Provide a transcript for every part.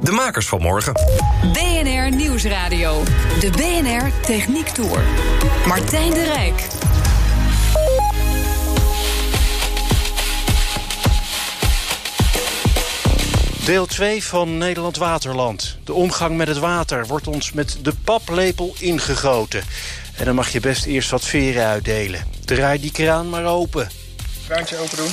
De makers van morgen. BNR Nieuwsradio. De BNR Techniek Tour. Martijn de Rijk. Deel 2 van Nederland Waterland. De omgang met het water wordt ons met de paplepel ingegoten. En dan mag je best eerst wat veren uitdelen. Draai die kraan maar open. Kraantje open doen.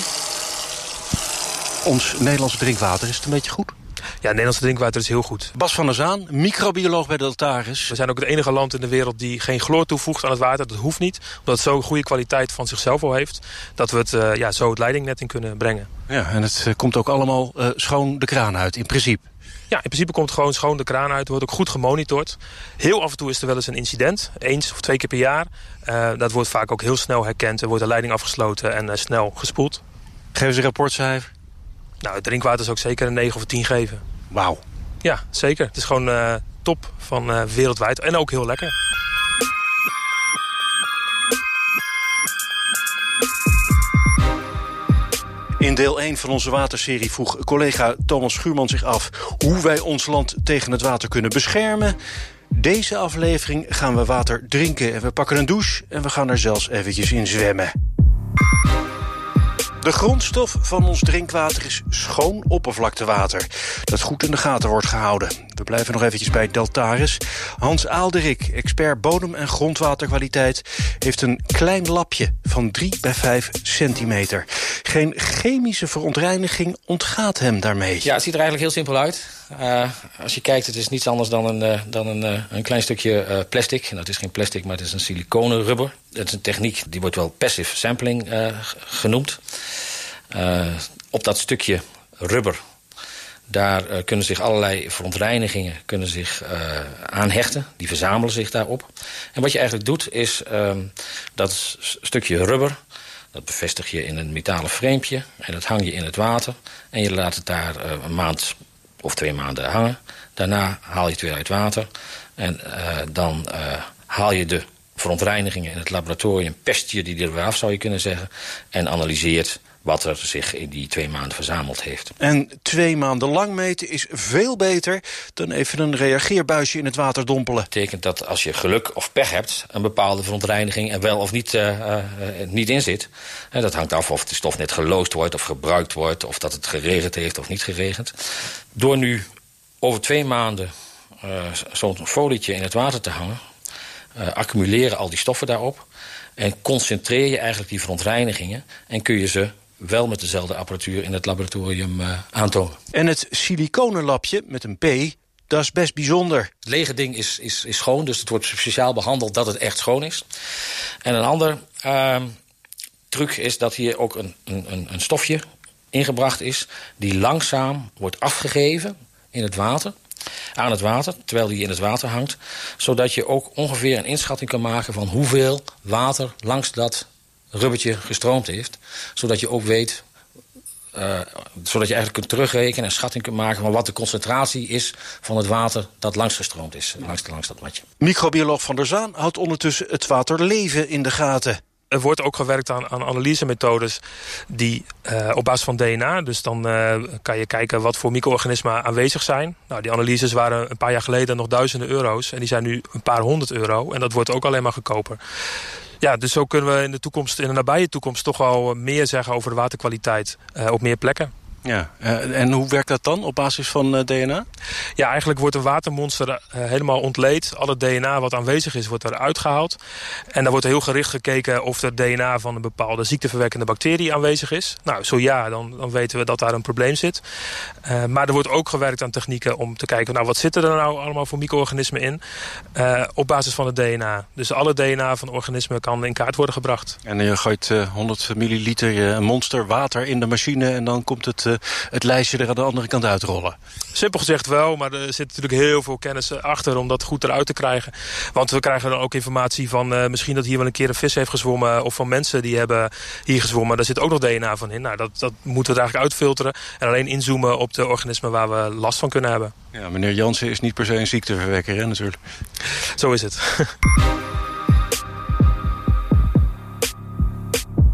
Ons Nederlandse drinkwater is het een beetje goed. Ja, Nederlandse drinkwater is heel goed. Bas van der Zaan, microbioloog bij Deltaris. We zijn ook het enige land in de wereld die geen chloor toevoegt aan het water. Dat hoeft niet, omdat het zo'n goede kwaliteit van zichzelf al heeft... dat we het uh, ja, zo het leidingnet in kunnen brengen. Ja, en het uh, komt ook allemaal uh, schoon de kraan uit, in principe. Ja, in principe komt gewoon schoon de kraan uit. wordt ook goed gemonitord. Heel af en toe is er wel eens een incident. Eens of twee keer per jaar. dat wordt vaak ook heel snel herkend. Er wordt de leiding afgesloten en snel gespoeld. Geef ze een rapportcijfer. Nou, het drinkwater zou ik zeker een 9 of een 10 geven. Wauw. Ja, zeker. Het is gewoon uh, top van uh, wereldwijd. En ook heel lekker. In deel 1 van onze waterserie vroeg collega Thomas Schuurman zich af... hoe wij ons land tegen het water kunnen beschermen. Deze aflevering gaan we water drinken en we pakken een douche... en we gaan er zelfs eventjes in zwemmen. De grondstof van ons drinkwater is schoon oppervlaktewater... dat goed in de gaten wordt gehouden. We blijven nog eventjes bij Deltaris. Hans Aalderik, expert bodem- en grondwaterkwaliteit... heeft een klein lapje van 3 bij 5 centimeter. Geen chemische verontreiniging ontgaat hem daarmee. Ja, het ziet er eigenlijk heel simpel uit. Uh, als je kijkt, het is niets anders dan een, uh, dan een, uh, een klein stukje plastic. Nou, het is geen plastic, maar het is een siliconen rubber. Het is een techniek, die wordt wel passive sampling genoemd. op dat stukje rubber daar uh, kunnen zich allerlei verontreinigingen kunnen zich, uh, aan hechten. Die verzamelen zich daarop. En wat je eigenlijk doet is uh, dat stukje rubber... dat bevestig je in een metalen framepje en dat hang je in het water. En je laat het daar uh, een maand of twee maanden hangen. Daarna haal je het weer uit water. En dan haal je de verontreinigingen in het laboratorium... pest je die er weer af, zou je kunnen zeggen. En analyseert wat er zich in die twee maanden verzameld heeft. En twee maanden lang meten is veel beter dan even een reageerbuisje in het water dompelen. Dat betekent dat als je geluk of pech hebt... een bepaalde verontreiniging er wel of niet, uh, uh, niet in zit. En dat hangt af of de stof net geloosd wordt of gebruikt wordt... of dat het geregend heeft of niet geregend. Door nu over twee maanden uh, zo'n folietje in het water te hangen... accumuleren al die stoffen daarop... en concentreer je eigenlijk die verontreinigingen... en kun je ze wel met dezelfde apparatuur in het laboratorium uh, aantonen. En het siliconenlapje met een P, dat is best bijzonder. Het lege ding is, is, is schoon, dus het wordt speciaal behandeld dat het echt schoon is. En een ander uh, truc is dat hier ook een, een, een stofje ingebracht is... die langzaam wordt afgegeven in het water aan het water, terwijl die in het water hangt. Zodat je ook ongeveer een inschatting kan maken van hoeveel water langs dat rubbertje gestroomd heeft. Zodat je ook weet uh, zodat je eigenlijk kunt terugrekenen en schatting kunt maken... van wat de concentratie is van het water dat langsgestroomd is, langs, langs dat matje. Microbioloog Van der Zaan houdt ondertussen het waterleven in de gaten. Er wordt ook gewerkt aan, aan analysemethodes die uh, op basis van DNA... dus dan uh, kan je kijken wat voor micro-organismen aanwezig zijn. Nou, die analyses waren een paar jaar geleden nog duizenden euro's... en die zijn nu een paar honderd euro en dat wordt ook alleen maar goedkoper. Ja, dus zo kunnen we in de toekomst, in de nabije toekomst... toch wel meer zeggen over de waterkwaliteit uh, op meer plekken. Ja, uh, en hoe werkt dat dan op basis van uh, DNA? Ja, eigenlijk wordt een watermonster uh, helemaal ontleed. Alle DNA wat aanwezig is, wordt eruit gehaald. En dan wordt heel gericht gekeken of er DNA van een bepaalde ziekteverwekkende bacterie aanwezig is. Nou, zo ja, dan, dan weten we dat daar een probleem zit. maar er wordt ook gewerkt aan technieken om te kijken... nou, wat zitten er nou allemaal voor micro-organismen in? op basis van het DNA. Dus alle DNA van organismen kan in kaart worden gebracht. En je gooit 100 milliliter monster water in de machine... en dan komt het het lijstje er aan de andere kant uitrollen? Simpel gezegd wel, maar er zit natuurlijk heel veel kennis achter om dat goed eruit te krijgen. Want we krijgen dan ook informatie van uh, misschien dat hier wel een keer een vis heeft gezwommen... of van mensen die hebben hier gezwommen. Daar zit ook nog DNA van in. Nou, dat, dat moeten we eigenlijk uitfilteren en alleen inzoomen op de organismen waar we last van kunnen hebben. Ja, meneer Jansen is niet per se een ziekteverwekker, hè, natuurlijk. Zo is het.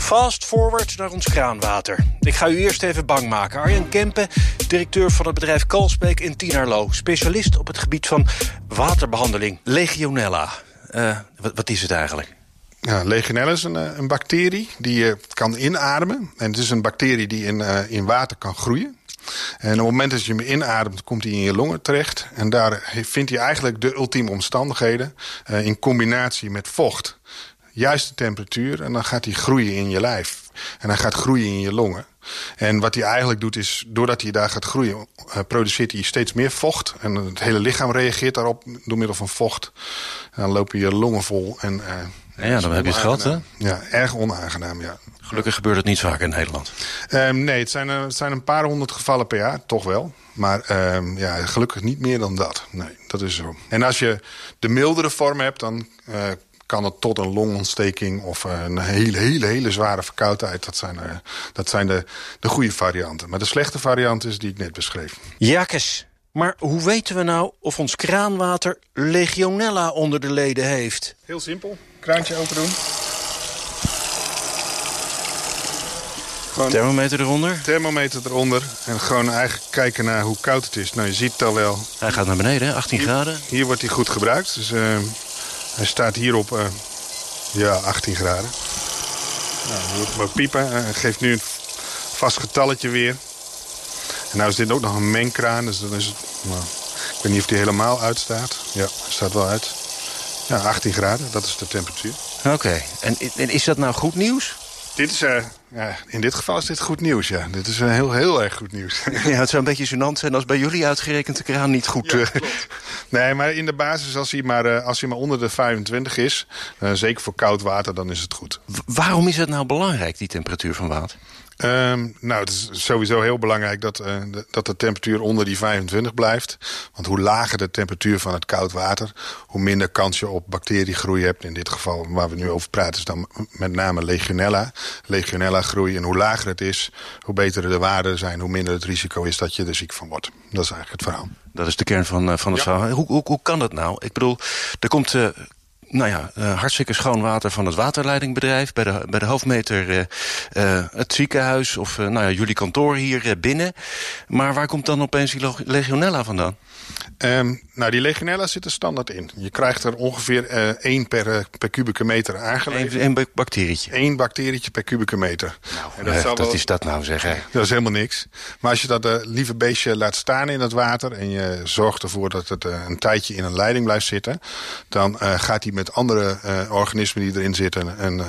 Fast forward naar ons kraanwater. Ik ga u eerst even bang maken. Arjen Kempen, directeur van het bedrijf Kalsbeek in Tienerlo. Specialist op het gebied van waterbehandeling. Legionella. Uh, wat, wat is het eigenlijk? Ja, Legionella is een, eh, een, bacterie die je kan inademen. En het is een bacterie die in, in water kan groeien. En op het moment dat je hem inademt, komt hij in je longen terecht. En daar vindt hij eigenlijk de ultieme omstandigheden... In combinatie met vocht juiste temperatuur en dan gaat hij groeien in je lijf. En hij gaat groeien in je longen. En wat hij eigenlijk doet is, doordat hij daar gaat groeien... Uh, produceert hij steeds meer vocht. En het hele lichaam reageert daarop door middel van vocht. En dan lopen je longen vol. En, uh, ja, dan heb je het gehad, hè? Ja, erg onaangenaam, ja. Gelukkig gebeurt het niet vaak in Nederland. Um, nee, het zijn, uh, het zijn een paar honderd gevallen per jaar, toch wel. Maar um, ja, gelukkig niet meer dan dat. Nee, dat is zo. En als je de mildere vorm hebt, dan kan het tot een longontsteking of een hele, hele, hele zware verkoudheid. Dat zijn, uh, dat zijn de, de goede varianten. Maar de slechte variant is die ik net beschreef. Jakkes, maar hoe weten we nou of ons kraanwater legionella onder de leden heeft? Heel simpel. Kraantje open doen. Gewoon thermometer eronder? Thermometer eronder. En gewoon eigenlijk kijken naar hoe koud het is. Nou, je ziet het al wel. Hij gaat naar beneden, 18 hier, graden. Hier wordt hij goed gebruikt. Dus uh, hij staat hier op uh, ja, 18 graden. Nou, moet maar piepen. Hij geeft nu een vast getalletje weer. En nou is dit ook nog een mengkraan. Dus dan is het... Nou, ik weet niet of die helemaal uitstaat. Ja, hij staat wel uit. Ja, 18 graden, dat is de temperatuur. Oké, okay. en, en is dat nou goed nieuws? Dit is, uh, ja, in dit geval is dit goed nieuws, ja. Dit is uh, heel, heel erg goed nieuws. Ja, het zou een beetje gênant zijn als bij jullie uitgerekend de kraan niet goed... Ja, uh... nee, maar in de basis, als hij maar, als hij maar onder de 25 is... zeker voor koud water, dan is het goed. W waarom is het nou belangrijk, die temperatuur van water? Um, nou, het is sowieso heel belangrijk dat, uh, de, dat de temperatuur onder die 25 blijft. Want hoe lager de temperatuur van het koud water... hoe minder kans je op bacteriegroei hebt. In dit geval waar we nu over praten is dan met name legionella. Legionella groei. En hoe lager het is, hoe beter de waarden zijn... hoe minder het risico is dat je er ziek van wordt. Dat is eigenlijk het verhaal. Dat is de kern van, uh, van het ja. verhaal. Hoe, hoe, hoe kan dat nou? Ik bedoel, er komt... Uh, nou ja, uh, hartstikke schoon water van het waterleidingbedrijf... bij de, bij de hoofdmeter uh, uh, het ziekenhuis of nou ja, jullie kantoor hier binnen. Maar waar komt dan opeens die legionella vandaan? Um, nou, die legionella zit er standaard in. Je krijgt er ongeveer één per, per kubieke meter aangeleverd. Eén bacterietje? Eén bacterietje per kubieke meter. Nou, en dat, dat wel... is dat nou, zeg hè? Dat is helemaal niks. Maar als je dat lieve beestje laat staan in het water... en je zorgt ervoor dat het een tijdje in een leiding blijft zitten... dan gaat hij met andere organismen die erin zitten... een,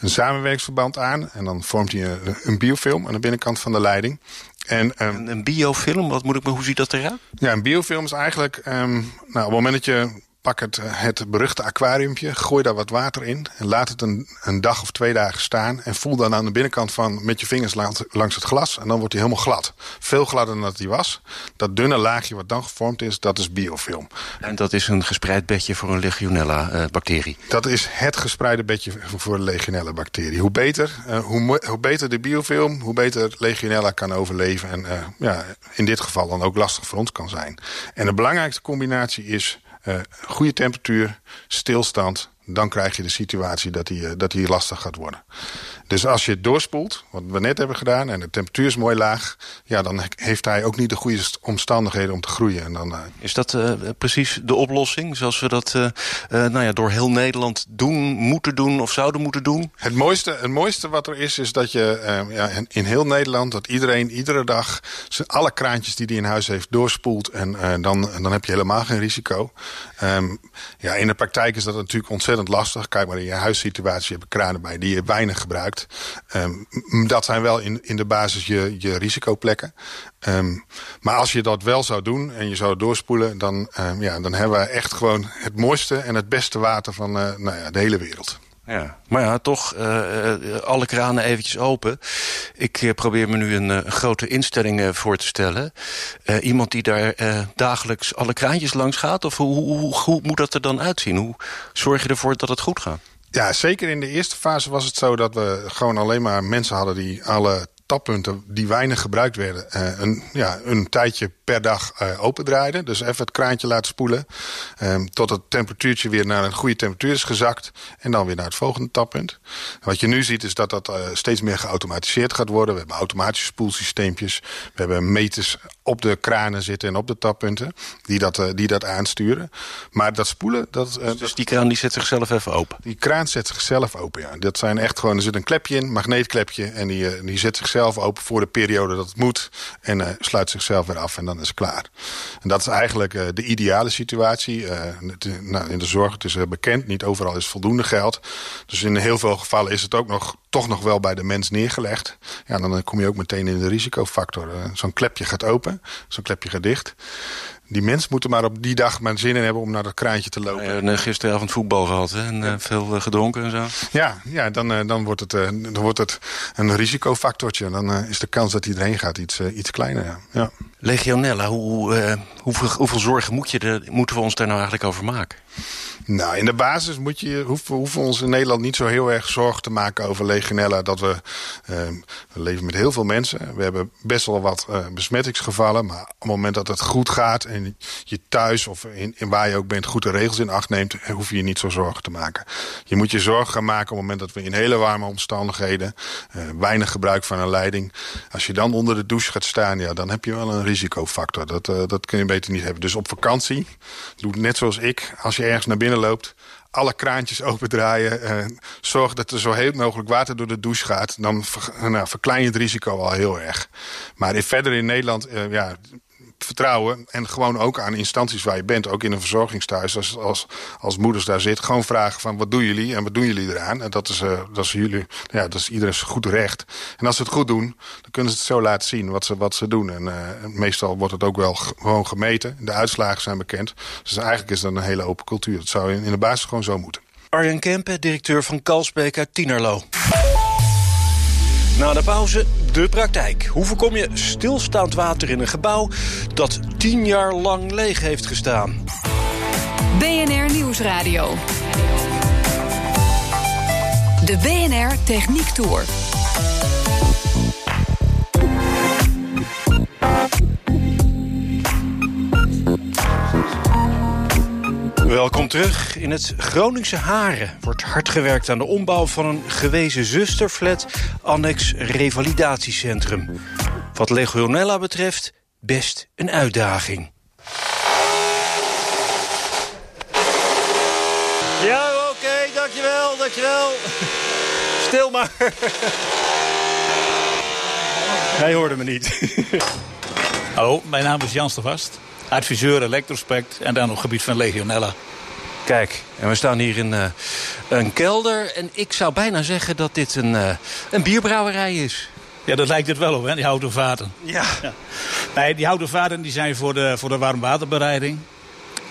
een samenwerksverband aan. En dan vormt hij een, een biofilm aan de binnenkant van de leiding. En, um, een, een, biofilm, wat moet ik, hoe ziet dat eruit? Ja, een biofilm is eigenlijk... Um, nou, op het moment dat je pak het, het beruchte aquariumpje, gooi daar wat water in... en laat het een, een dag of twee dagen staan... en voel dan aan de binnenkant van met je vingers langs, langs het glas... en dan wordt hij helemaal glad. Veel gladder dan dat hij was. Dat dunne laagje wat dan gevormd is, dat is biofilm. En dat is een gespreid bedje voor een legionella-bacterie? Uh, dat is het gespreide bedje voor een legionella-bacterie. Hoe beter, uh, hoe, hoe beter de biofilm, hoe beter legionella kan overleven... en uh, ja, in dit geval dan ook lastig voor ons kan zijn. En de belangrijkste combinatie is... Uh, goede temperatuur, stilstand, dan krijg je de situatie dat hij, dat hij lastig gaat worden. Dus als je het doorspoelt, wat we net hebben gedaan... en de temperatuur is mooi laag... ja, dan heeft hij ook niet de goede omstandigheden om te groeien. En dan, uh... Is dat uh, precies de oplossing? Zoals we dat uh, nou ja, door heel Nederland doen, moeten doen of zouden moeten doen? Het mooiste, het mooiste wat er is, is dat je ja, in heel Nederland... dat iedereen iedere dag alle kraantjes die hij in huis heeft doorspoelt... en dan, dan heb je helemaal geen risico. Um, ja, in de praktijk is dat natuurlijk ontzettend lastig. Kijk maar in je huissituatie, je hebt kranen bij die je weinig gebruikt. Um, dat zijn wel in, in de basis je, je risicoplekken. Um, maar als je dat wel zou doen en je zou doorspoelen... dan, um, ja, dan hebben we echt gewoon het mooiste en het beste water van uh, nou ja, de hele wereld. Ja, maar ja, toch uh, alle kranen eventjes open. Ik uh, probeer me nu een, grote instelling voor te stellen. iemand die daar dagelijks alle kraantjes langs gaat? Of hoe, hoe, hoe, moet dat er dan uitzien? Hoe zorg je ervoor dat het goed gaat? Ja, zeker in de eerste fase was het zo dat we gewoon alleen maar mensen hadden... die alle tappunten die weinig gebruikt werden... Uh, een, ja, een tijdje per dag uh, opendraaiden. Dus even het kraantje laten spoelen. Um, tot het temperatuurtje weer naar een goede temperatuur is gezakt. En dan weer naar het volgende tappunt. Wat je nu ziet is dat dat uh, steeds meer geautomatiseerd gaat worden. We hebben automatische spoelsysteempjes. We hebben meters op de kranen zitten en op de tappunten. Die dat, uh, die dat aansturen. Maar dat spoelen... Dat, dus, dus die kraan die zet zichzelf even open? Die kraan zet zichzelf open, ja. Dat zijn echt gewoon... Er zit een klepje in, magneetklepje. En die, die zet zichzelf open voor de periode dat het moet. En sluit zichzelf weer af. En dan is klaar. En dat is eigenlijk uh, de ideale situatie. Uh, nou, in de zorg, het is bekend, niet overal is voldoende geld. Dus in heel veel gevallen is het ook nog, toch nog wel bij de mens neergelegd. Ja, dan kom je ook meteen in de risicofactor. zo'n klepje gaat open, zo'n klepje gaat dicht die mens moeten maar op die dag maar zin in hebben om naar dat kraantje te lopen. Ja, gisteravond voetbal gehad hè? en uh, veel uh, gedronken en zo. Ja, ja dan, dan, wordt het, dan wordt het een risicofactortje. Dan is de kans dat hij erheen gaat iets, iets kleiner. Ja. ja. Legionella, hoe, hoeveel, hoeveel zorgen moet je er, moeten we ons daar nou eigenlijk over maken? Nou, in de basis moet je, hoeven, hoeven we ons in Nederland niet zo heel erg zorgen te maken over legionella. Dat we, uh, we leven met heel veel mensen. We hebben best wel wat uh, besmettingsgevallen. Maar op het moment dat het goed gaat en je thuis of in, in waar je ook bent goed de regels in acht neemt, hoef je je niet zo zorgen te maken. Je moet je zorgen gaan maken op het moment dat we in hele warme omstandigheden, uh, weinig gebruik van een leiding. Als je dan onder de douche gaat staan, ja, dan heb je wel een risicofactor. Dat, uh, dat kun je beter niet hebben. Dus op vakantie, doe net zoals ik. Als je ergens naar binnen loopt, alle kraantjes opendraaien. Uh, zorg dat er zo heel mogelijk water door de douche gaat. Dan nou, verklein je het risico al heel erg. Maar in, verder in Nederland, uh, ja, vertrouwen. En gewoon ook aan instanties waar je bent. Ook in een verzorgingsthuis. Als, als, als moeders daar zit. Gewoon vragen van wat doen jullie en wat doen jullie eraan. En dat is, uh, dat is, jullie, ja, dat is iedereen's goed recht. En als ze het goed doen, dan kunnen ze het zo laten zien wat ze, wat ze doen. En uh, meestal wordt het ook wel gewoon gemeten. De uitslagen zijn bekend. Dus eigenlijk is dat een hele open cultuur. Dat zou in, in de basis gewoon zo moeten. Arjen Kempen, directeur van Kalsbeek uit Tienerlo. Na de pauze de praktijk. Hoe voorkom je stilstaand water in een gebouw dat tien jaar lang leeg heeft gestaan? BNR Nieuwsradio. De BNR Techniek Tour. Welkom terug. In het Groningse Haren wordt hard gewerkt aan de ombouw van een gewezen zusterflat annex revalidatiecentrum. Wat Legionella betreft best een uitdaging. Ja, oké, okay, dankjewel, dankjewel. Stil maar. Hij hoorde me niet. Hallo, mijn naam is Jans de Vast adviseur elektrospect en dan op het gebied van legionella. Kijk, en we staan hier in uh, een kelder. En ik zou bijna zeggen dat dit een, uh, een bierbrouwerij is. Ja, dat lijkt het wel op, hè, die houten vaten. Ja. ja. Nee, die houten vaten die zijn voor de, voor de warmwaterbereiding.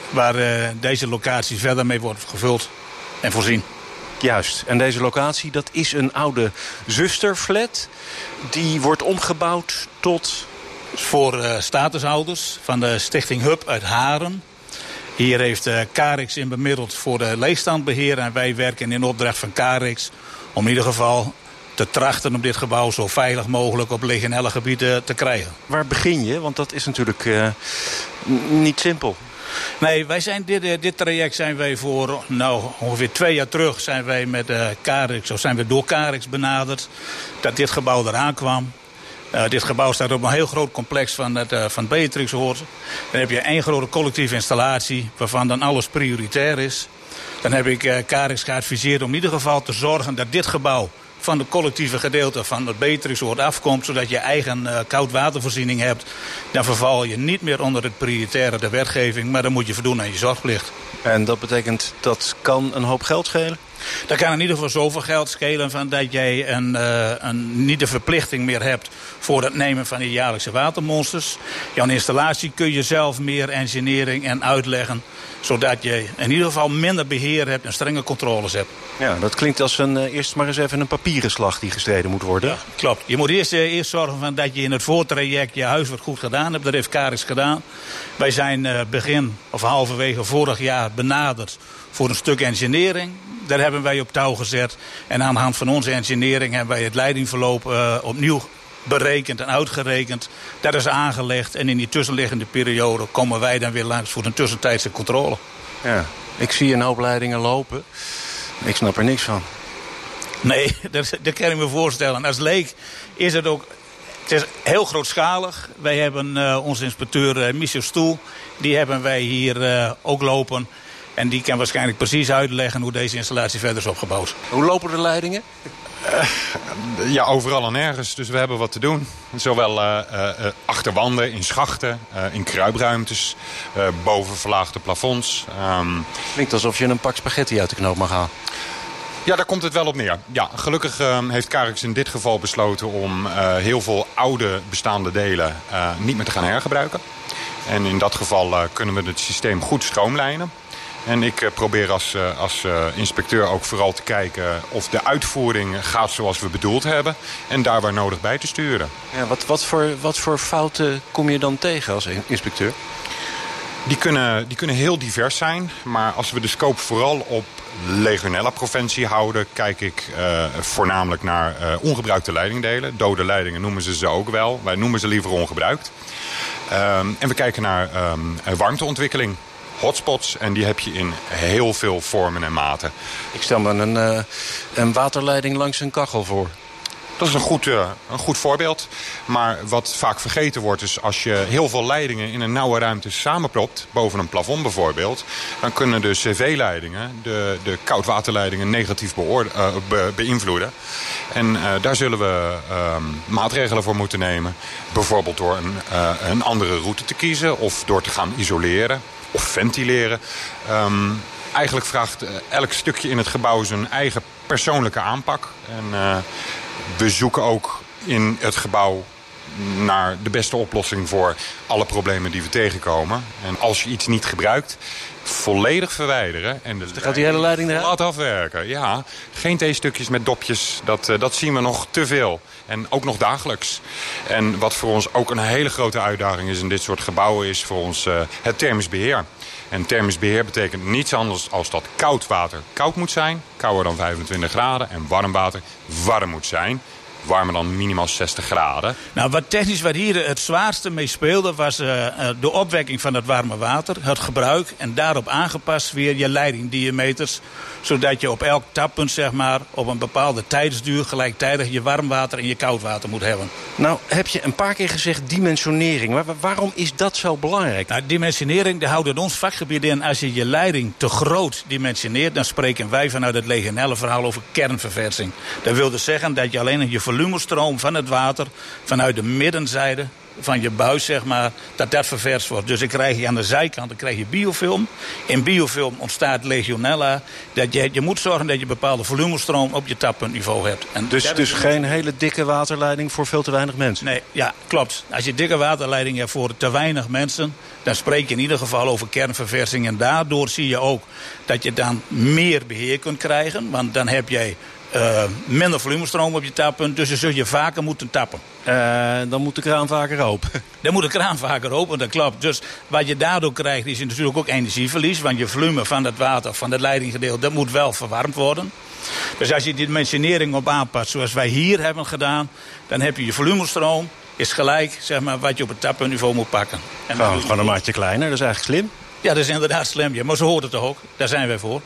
Waar uh, deze locatie verder mee wordt gevuld en voorzien. Juist. En deze locatie, dat is een oude zusterflat. Die wordt omgebouwd tot voor uh, statushouders van de stichting Hub uit Haren. Hier heeft Carix in bemiddeld voor de leegstandbeheer. En wij werken in opdracht van Carix om in ieder geval te trachten om dit gebouw zo veilig mogelijk op legionelle gebieden te krijgen. Waar begin je? Want dat is natuurlijk uh, niet simpel. Nee, wij zijn dit, dit traject zijn wij voor nou, ongeveer twee jaar terug zijn wij met uh, Carix, of zijn we door Carix benaderd dat dit gebouw eraan kwam. Uh, dit gebouw staat op een heel groot complex van het, uh, van Beatrix. Dan heb je één grote collectieve installatie waarvan dan alles prioritair is. Dan heb ik uh, geadviseerd om in ieder geval te zorgen dat dit gebouw van de collectieve gedeelte van het Beatrixoord afkomt... zodat je eigen uh, koudwatervoorziening hebt... dan verval je niet meer onder het prioritaire de wetgeving... maar dan moet je voldoen aan je zorgplicht. En dat betekent dat kan een hoop geld schelen? Dat kan in ieder geval zoveel geld schelen van dat jij een, uh, een, niet de verplichting meer hebt voor het nemen van die jaarlijkse watermonsters. Jouw installatie kun je zelf meer engineering en uitleggen zodat je in ieder geval minder beheer hebt en strenge controles hebt. Ja, dat klinkt als een, uh, eerst maar eens even een papieren slag die gestreden moet worden. Ja, klopt. Je moet eerst, uh, eerst zorgen van dat je in het voortraject je huiswerk goed gedaan hebt. Dat heeft Caris gedaan. Wij zijn uh, begin of halverwege vorig jaar benaderd voor een stuk engineering. Daar hebben wij op touw gezet. En aan de hand van onze engineering hebben wij het leidingverloop opnieuw berekend en uitgerekend. Dat is aangelegd en in die tussenliggende periode komen wij dan weer langs voor een tussentijdse controle. Ja, ik zie een hoop leidingen lopen. Ik snap er niks van. Nee, dat, dat kan ik me voorstellen. Als leek is het ook... Het is heel grootschalig. Wij hebben uh, onze inspecteur uh, Michel Stoel. Die hebben wij hier uh, ook lopen. En die kan waarschijnlijk precies uitleggen hoe deze installatie verder is opgebouwd. Hoe lopen de leidingen? Uh, ja, overal en nergens. Dus we hebben wat te doen. Zowel uh, uh, achter wanden, in schachten, in kruipruimtes, boven verlaagde plafonds. Um... Klinkt alsof je een pak spaghetti uit de knoop mag halen. Ja, daar komt het wel op neer. Ja, gelukkig uh, heeft Carix in dit geval besloten om uh, heel veel oude bestaande delen uh, niet meer te gaan hergebruiken. En in dat geval kunnen we het systeem goed stroomlijnen. En ik uh, probeer als, uh, als uh, inspecteur ook vooral te kijken of de uitvoering gaat zoals we bedoeld hebben. En daar waar nodig bij te sturen. Ja, wat, wat, voor, wat voor fouten kom je dan tegen als inspecteur? Die kunnen, die kunnen heel divers zijn. Maar als we de scope vooral op legionella-preventie houden... kijk ik uh, voornamelijk naar uh, ongebruikte leidingdelen. Dode leidingen noemen ze ze ook wel. Wij noemen ze liever ongebruikt. Um, en we kijken naar um, warmteontwikkeling hotspots. En die heb je in heel veel vormen en maten. Ik stel me een, uh, een waterleiding langs een kachel voor. Dat is een goed, uh, een goed voorbeeld. Maar wat vaak vergeten wordt is als je heel veel leidingen in een nauwe ruimte samenpropt, boven een plafond bijvoorbeeld, dan kunnen de cv-leidingen, de, de koudwaterleidingen, negatief uh, be beïnvloeden. En uh, daar zullen we maatregelen voor moeten nemen. Bijvoorbeeld door een, een andere route te kiezen of door te gaan isoleren of ventileren. Um, eigenlijk vraagt elk stukje in het gebouw zijn eigen persoonlijke aanpak. En uh, we zoeken ook in het gebouw naar de beste oplossing voor alle problemen die we tegenkomen. En als je iets niet gebruikt, volledig verwijderen. En de dus dan gaat die hele leiding eruit? Laat afwerken, ja. Geen theestukjes met dopjes, dat, uh, dat zien we nog te veel. En ook nog dagelijks. En wat voor ons ook een hele grote uitdaging is in dit soort gebouwen... is voor ons uh, het thermisch beheer. En thermisch beheer betekent niets anders als dat koud water koud moet zijn. Kouder dan 25 graden. En warm water warm moet zijn warmer dan minimaal 60 graden. Nou, wat technisch wat hier het zwaarste mee speelde... was uh, de opwekking van het warme water, het gebruik... en daarop aangepast weer je leidingdiameters... zodat je op elk tappunt, zeg maar, op een bepaalde tijdsduur... gelijktijdig je warm water en je koud water moet hebben. Nou, heb je een paar keer gezegd dimensionering. Maar waarom is dat zo belangrijk? Nou, dimensionering, daar houdt in ons vakgebied in... als je je leiding te groot dimensioneert... dan spreken wij vanuit het legionelle verhaal over kernverversing. Dat wil dus zeggen dat je alleen je volumestroom van het water vanuit de middenzijde van je buis, zeg maar, dat dat ververst wordt. Dus dan krijg je aan de zijkant dan krijg je biofilm. In biofilm ontstaat legionella. Dat je, je moet zorgen dat je bepaalde volumestroom op je tappuntniveau hebt. En dus dus geen hele dikke waterleiding voor veel te weinig mensen? Nee, ja, klopt. Als je dikke waterleiding hebt voor te weinig mensen... dan spreek je in ieder geval over kernverversing. En daardoor zie je ook dat je dan meer beheer kunt krijgen. Want dan heb jij uh, minder volumestroom op je tappunt. Dus dan zul je vaker moeten tappen. Uh, dan moet de kraan vaker open. Dan moet de kraan vaker open, dat klopt. Dus wat je daardoor krijgt is natuurlijk ook energieverlies. Want je volume van het water, van het leidinggedeelte, dat moet wel verwarmd worden. Dus als je die dimensionering op aanpast zoals wij hier hebben gedaan... dan heb je je volumestroom, is gelijk zeg maar, wat je op het tappuntniveau moet pakken. En gewoon, gewoon een maatje kleiner, dat is eigenlijk slim. Ja, dat is inderdaad slim. Ja. Maar zo hoort het toch ook. Daar zijn wij voor.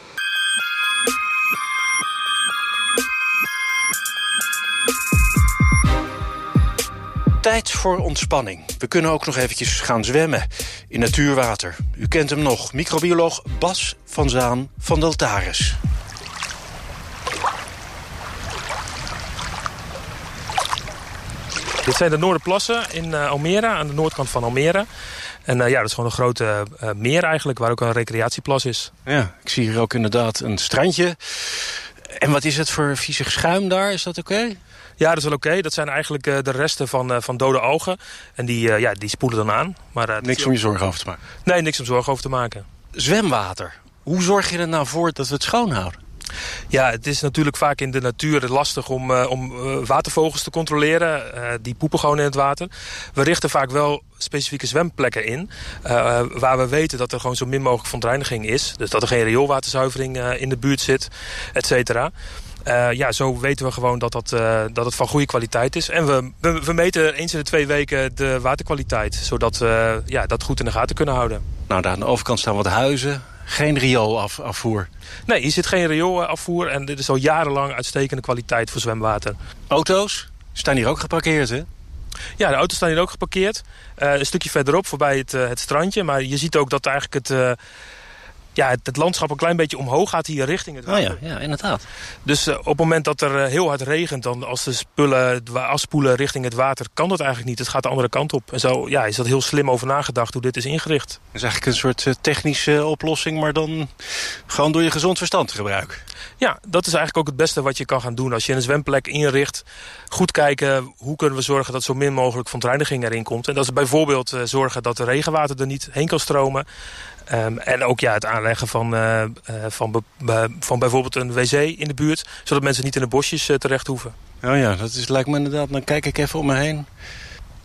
Tijd voor ontspanning. We kunnen ook nog eventjes gaan zwemmen in natuurwater. U kent hem nog, microbioloog Bas van Zaan van Deltaris. Dit zijn de Noorderplassen in uh, Almere, aan de noordkant van Almere. En uh, ja, dat is gewoon een grote uh, meer eigenlijk, waar ook een recreatieplas is. Ja, ik zie hier ook inderdaad een strandje. En wat is het voor viezig schuim daar? Is dat oké? Ja, dat is wel oké. Dat zijn eigenlijk uh, de resten van, uh, van dode algen. En die, uh, ja, die spoelen dan aan. Maar, niks om je zorgen over te maken? Nee, niks om zorgen over te maken. Zwemwater. Hoe zorg je er nou voor dat we het schoon houden? Ja, het is natuurlijk vaak in de natuur lastig om, uh, om watervogels te controleren. Uh, die poepen gewoon in het water. We richten vaak wel specifieke zwemplekken in. waar we weten dat er gewoon zo min mogelijk verontreiniging is. Dus dat er geen rioolwaterzuivering in de buurt zit, et cetera. Uh, ja, zo weten we gewoon dat, dat, uh, dat het van goede kwaliteit is. En we, we, we, meten eens in de twee weken de waterkwaliteit. Zodat we ja, dat goed in de gaten kunnen houden. Nou, daar aan de overkant staan wat huizen. Geen rioolafvoer? Nee, hier zit geen rioolafvoer. En dit is al jarenlang uitstekende kwaliteit voor zwemwater. Auto's staan hier ook geparkeerd, hè? Ja, de auto's staan hier ook geparkeerd. Uh, een stukje verderop, voorbij het, het strandje. Maar je ziet ook dat eigenlijk het ja, het, het, landschap een klein beetje omhoog gaat hier richting het water. Oh ja, ja inderdaad. Dus uh, op het moment dat er uh, heel hard regent, dan als de spullen afspoelen richting het water, kan dat eigenlijk niet. Het gaat de andere kant op. En zo ja, is dat heel slim over nagedacht hoe dit is ingericht. Dat is eigenlijk een soort uh, technische oplossing, maar dan gewoon door je gezond verstand te gebruiken. Ja, dat is eigenlijk ook het beste wat je kan gaan doen. Als je een zwemplek inricht, goed kijken hoe kunnen we zorgen dat zo min mogelijk verontreiniging erin komt. En dat is bijvoorbeeld zorgen dat de regenwater er niet heen kan stromen. Um, en ook ja, het aanleggen van, uh, uh, van, van bijvoorbeeld een wc in de buurt. Zodat mensen niet in de bosjes terecht hoeven. Oh ja, dat is, lijkt me inderdaad. Dan kijk ik even om me heen.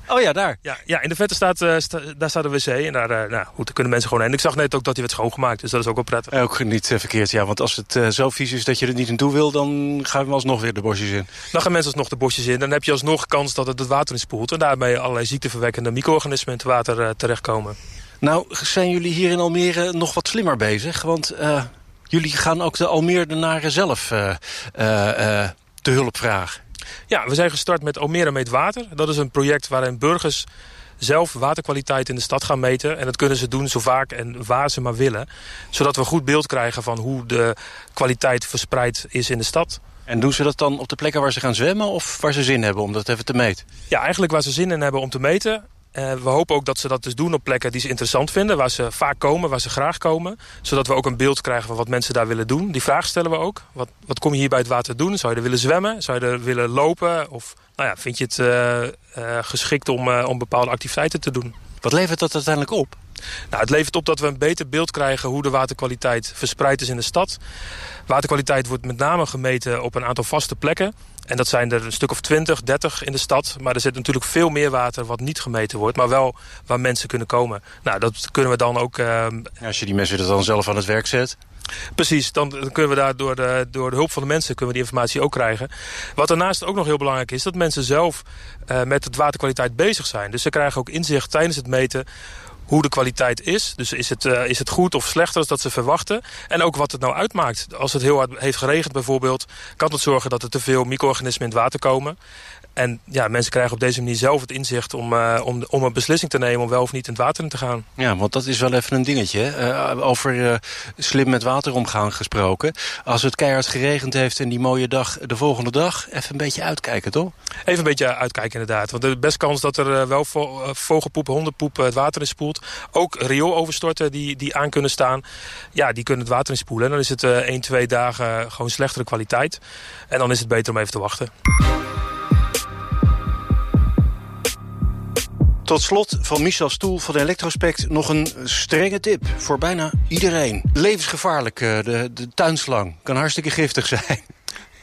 Oh ja, daar. Ja, ja in de vette staat, sta, daar staat een wc. En daar, nou, goed, daar kunnen mensen gewoon heen. Ik zag net ook dat hij werd schoongemaakt. Dus dat is ook wel prettig. Ook niet verkeerd, ja. Want als het zo vies is dat je er niet naartoe wil... dan gaan we alsnog weer de bosjes in. Dan gaan mensen alsnog de bosjes in. Dan heb je alsnog kans dat het het water inspoelt. En daarmee allerlei ziekteverwekkende micro-organismen in het water terechtkomen. Nou, zijn jullie hier in Almere nog wat slimmer bezig? Want uh, jullie gaan ook de Almeerdenaren zelf uh, uh, te hulp vragen. Ja, we zijn gestart met Almere Meet Water. Dat is een project waarin burgers zelf waterkwaliteit in de stad gaan meten. En dat kunnen ze doen zo vaak en waar ze maar willen. Zodat we een goed beeld krijgen van hoe de kwaliteit verspreid is in de stad. En doen ze dat dan op de plekken waar ze gaan zwemmen of waar ze zin hebben om dat even te meten? Ja, eigenlijk waar ze zin in hebben om te meten. Uh, we hopen ook dat ze dat dus doen op plekken die ze interessant vinden. Waar ze vaak komen, waar ze graag komen. Zodat we ook een beeld krijgen van wat mensen daar willen doen. Die vraag stellen we ook. Wat, wat kom je hier bij het water doen? Zou je er willen zwemmen? Zou je er willen lopen? Of nou ja, vind je het uh, uh, geschikt om, om bepaalde activiteiten te doen? Wat levert dat uiteindelijk op? Nou, het levert op dat we een beter beeld krijgen hoe de waterkwaliteit verspreid is in de stad. Waterkwaliteit wordt met name gemeten op een aantal vaste plekken. En dat zijn er een stuk of 20, 30 in de stad. Maar er zit natuurlijk veel meer water wat niet gemeten wordt. Maar wel waar mensen kunnen komen. Nou, dat kunnen we dan ook... Uh, Als je die mensen er dan zelf aan het werk zet... Precies, dan kunnen we daar door de, door de hulp van de mensen kunnen we die informatie ook krijgen. Wat daarnaast ook nog heel belangrijk is, dat mensen zelf uh, met het waterkwaliteit bezig zijn. Dus ze krijgen ook inzicht tijdens het meten hoe de kwaliteit is. Dus is het, uh, is het goed of slechter dan dat ze verwachten. En ook wat het nou uitmaakt. Als het heel hard heeft geregend bijvoorbeeld... kan het zorgen dat er te veel micro-organismen in het water komen. En ja, mensen krijgen op deze manier zelf het inzicht om, uh, om, om een beslissing te nemen... om wel of niet in het water in te gaan. Ja, want dat is wel even een dingetje. Uh, over uh, slim met water omgaan gesproken. Als het keihard geregend heeft en die mooie dag de volgende dag... even een beetje uitkijken, toch? Even een beetje uitkijken, inderdaad. Want er is best kans dat er wel vo vogelpoep, hondenpoep het water inspoelt. Ook riooloverstorten die, die aan kunnen staan. Ja, die kunnen het water inspoelen. En dan is het 1, 2 dagen gewoon slechtere kwaliteit. En dan is het beter om even te wachten. Tot slot van Michel Stoel van de Electrospect nog een strenge tip voor bijna iedereen. Levensgevaarlijk, de, de tuinslang. Kan hartstikke giftig zijn.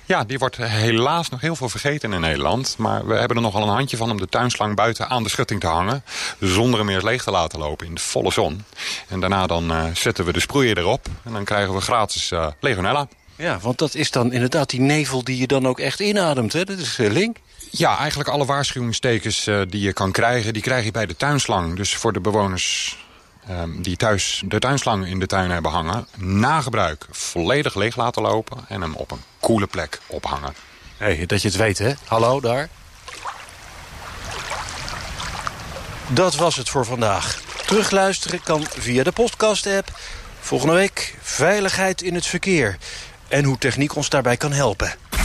Ja, die wordt helaas nog heel veel vergeten in Nederland. Maar we hebben er nogal een handje van om de tuinslang buiten aan de schutting te hangen. Zonder hem eerst leeg te laten lopen in de volle zon. En daarna dan uh, zetten we de sproeier erop. En dan krijgen we gratis uh, legionella. Ja, want dat is dan inderdaad die nevel die je dan ook echt inademt. Hè? Dat is uh, link. Ja, eigenlijk alle waarschuwingstekens uh, die je kan krijgen... die krijg je bij de tuinslang. Dus voor de bewoners um, die thuis de tuinslang in de tuin hebben hangen... na gebruik volledig leeg laten lopen... en hem op een koele plek ophangen. Hé, hey, dat je het weet, hè? Hallo, daar. Dat was het voor vandaag. Terugluisteren kan via de podcast-app. Volgende week veiligheid in het verkeer. En hoe techniek ons daarbij kan helpen.